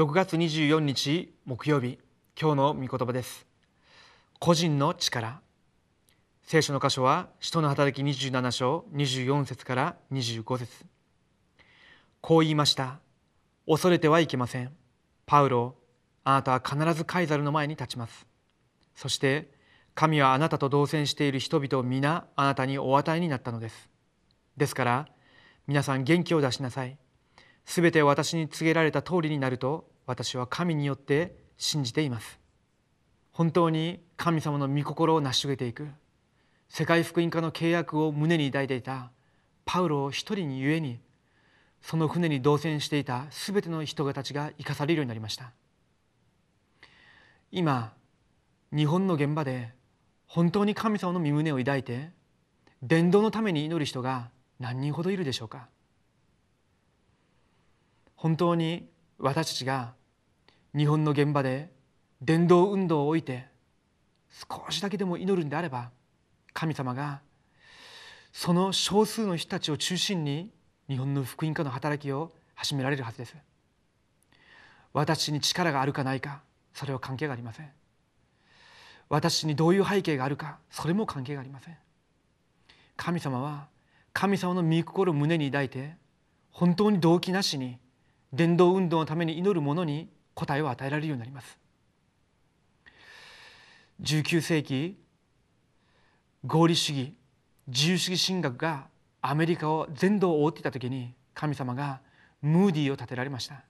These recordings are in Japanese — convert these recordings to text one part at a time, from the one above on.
6月24日木曜日今日の御言葉です。個人の力。聖書の箇所は使徒の働き27章24節から25節。こう言いました。恐れてはいけません。パウロあなたは必ずカイザルの前に立ちます。そして神はあなたと同棲している人々を皆あなたにお与えになったのです。ですから皆さん元気を出しなさい。すべて私に告げられた通りになると私は神によって信じています。本当に神様の御心を成し遂げていく。世界福音化の契約を胸に抱いていた。パウロを一人にゆえにその船に同船していたすべての人たちが生かされるようになりました。今日本の現場で本当に神様の身胸を抱いて伝道のために祈る人が何人ほどいるでしょうか。本当に私たちが日本の現場で伝道運動を置いて少しだけでも祈るんであれば神様がその少数の人たちを中心に日本の福音化の働きを始められるはずです。私に力があるかないかそれは関係がありません。私にどういう背景があるかそれも関係がありません。神様は神様の御心を胸に抱いて本当に動機なしに伝道運動のために祈る者に答えを与えられるようになります。19世紀合理主義自由主義神学がアメリカを全土を覆っていた時に神様がムーディーを建てられました。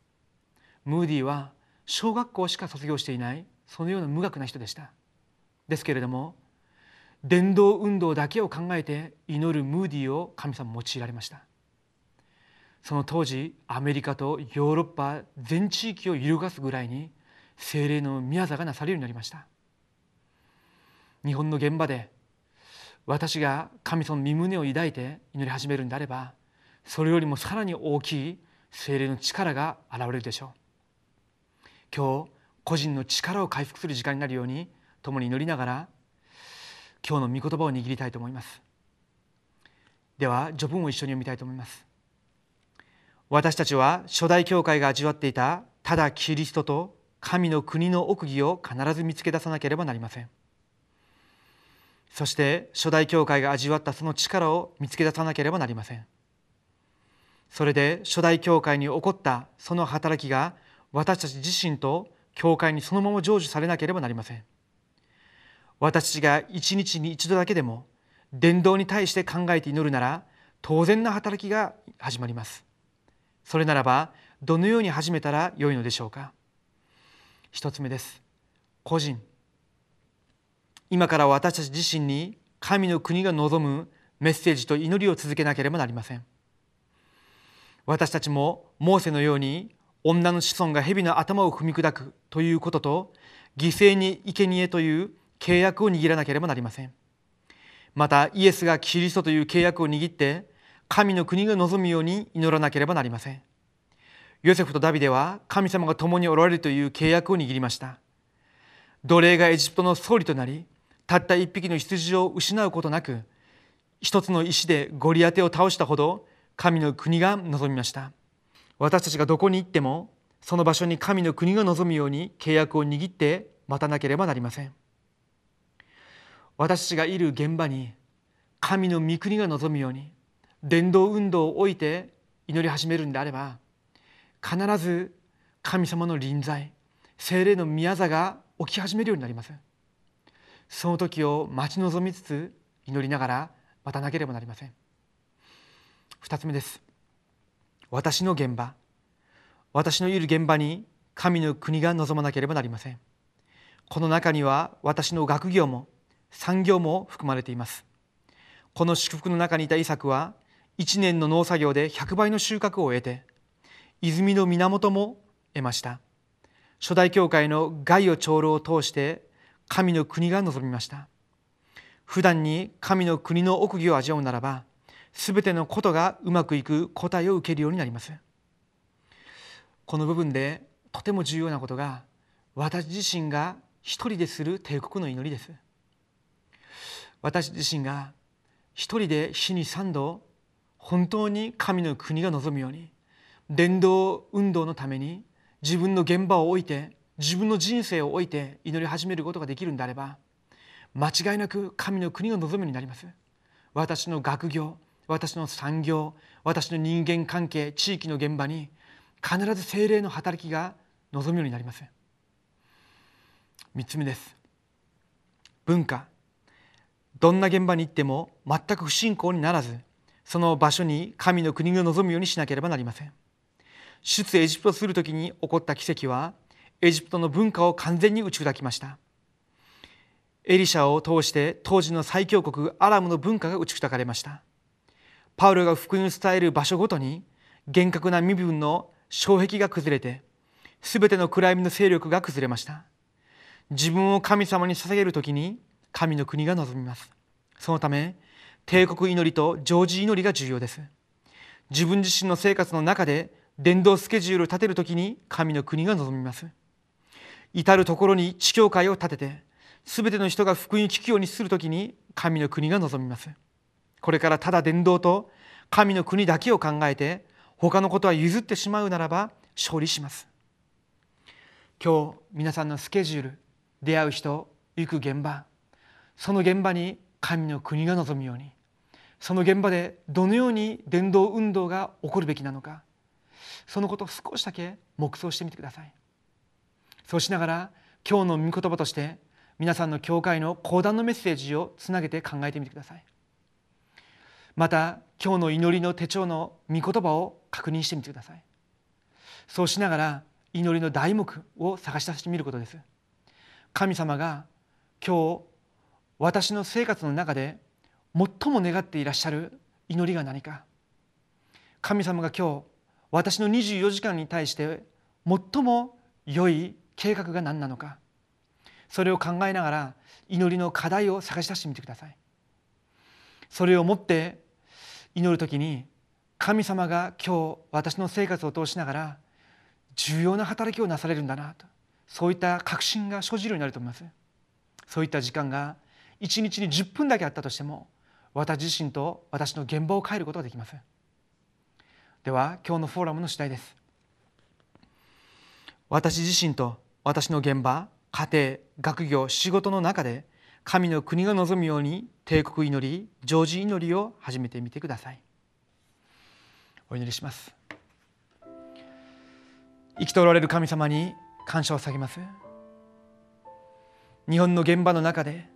ムーディーは小学校しか卒業していないそのような無学な人でした。ですけれども伝道運動だけを考えて祈るムーディーを神様用いられました。その当時アメリカとヨーロッパ全地域を揺るがすぐらいに精霊の宮座がなされるようになりました。日本の現場で私が神様の身胸を抱いて祈り始めるんであればそれよりもさらに大きい精霊の力が現れるでしょう。今日個人の力を回復する時間になるように共に祈りながら今日の御言葉を握りたいと思います。では序文を一緒に読みたいと思います。私たちは初代教会が味わっていたただキリストと神の国の奥義を必ず見つけ出さなければなりません。そして初代教会が味わったその力を見つけ出さなければなりません。それで初代教会に起こったその働きが私たち自身と教会にそのまま成就されなければなりません。私たちが一日に一度だけでも伝道に対して考えて祈るなら当然な働きが始まります。それならばどのように始めたらよいのでしょうか？一つ目です。個人。今から私たち自身に神の国が望むメッセージと祈りを続けなければなりません。私たちもモーセのように女の子孫が蛇の頭を踏み砕くということと犠牲に生贄という契約を握らなければなりません。またイエスがキリストという契約を握って神の国が望むように祈らなければなりません。ヨセフとダビデは神様が共におられるという契約を握りました。奴隷がエジプトの総理となりたった一匹の羊を失うことなく一つの石でゴリアテを倒したほど神の国が望みました。私たちがどこに行ってもその場所に神の国が望むように契約を握って待たなければなりません。私たちがいる現場に神の御国が望むように伝道運動を置いて祈り始めるんであれば必ず神様の臨在精霊の宮座が起き始めるようになります。その時を待ち望みつつ祈りながら待たなければなりません。二つ目です。私の現場私のいる現場に神の国が望まなければなりません。この中には私の学業も産業も含まれています。この祝福の中にいたイサクは1年の農作業で100倍の収穫を得て泉の源も得ました。初代教会の害を長老を通して神の国が望みました。普段に神の国の奥義を味わうならば全てのことがうまくいく答えを受けるようになります。この部分でとても重要なことが私自身が一人でする帝国の祈りです。私自身が一人で死に三度本当に神の国が望むように伝道運動のために自分の現場を置いて自分の人生を置いて祈り始めることができるんであれば間違いなく神の国の望みになります。私の学業私の産業私の人間関係地域の現場に必ず精霊の働きが望むようになります。3つ目です。文化。どんな現場に行っても全く不信仰にならずその場所に神の国が望むようにしなければなりません。出エジプトする時に起こった奇跡はエジプトの文化を完全に打ち砕きました。エリシャを通して当時の最強国アラムの文化が打ち砕かれました。パウロが福音を伝える場所ごとに厳格な身分の障壁が崩れて全ての暗闇の勢力が崩れました。自分を神様に捧げる時に神の国が望みます。そのため帝国祈りと常時祈りが重要です。自分自身の生活の中で伝道スケジュールを立てる時に神の国が望みます。至る所に地教会を立てて全ての人が福音を聞くようにする時に神の国が望みます。これからただ伝道と神の国だけを考えて他のことは譲ってしまうならば勝利します。今日皆さんのスケジュール出会う人行く現場その現場に神の国が望むようにその現場でどのように伝道運動が起こるべきなのかそのことを少しだけ黙想してみてください。そうしながら今日の御言葉として皆さんの教会の講談のメッセージをつなげて考えてみてください。また今日の祈りの手帳の御言葉を確認してみてください。そうしながら祈りの題目を探し出してみることです。神様が今日私の生活の中で最も願っていらっしゃる祈りが何か。神様が今日私の24時間に対して最も良い計画が何なのか。それを考えながら祈りの課題を探し出してみてください。それをもって祈る時に神様が今日私の生活を通しながら重要な働きをなされるんだなと。そういった確信が生じるようになると思います。そういった時間が1日に10分だけあったとしても私自身と私の現場を変えることができますでは今日のフォーラムの次第です。私自身と私の現場家庭学業仕事の中で神の国が望むように帝国祈り常時祈りを始めてみてください。お祈りします。生きておられる神様に感謝を下げます。日本の現場の中で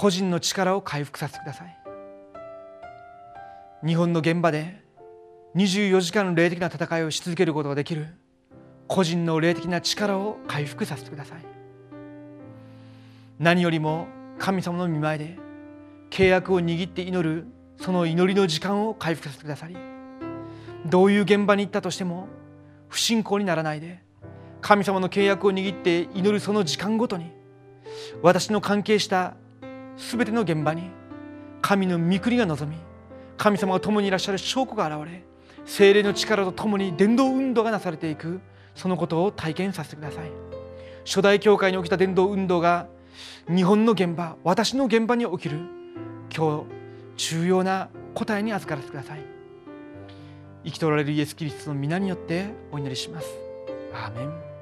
個人の力を回復させてください。日本の現場で24時間霊的な戦いをし続けることができる個人の霊的な力を回復させてください。何よりも神様の御前で契約を握って祈るその祈りの時間を回復させてくださりどういう現場に行ったとしても不信仰にならないで神様の契約を握って祈るその時間ごとに私の関係した全ての現場に神の御国が望み神様が共にいらっしゃる証拠が現れ精霊の力と共に伝道運動がなされていくそのことを体験させてください。初代教会に起きた伝道運動が日本の現場私の現場に起きる今日重要な答えに預からせてください。生きておられるイエス・キリストの皆によってお祈りします。アーメン。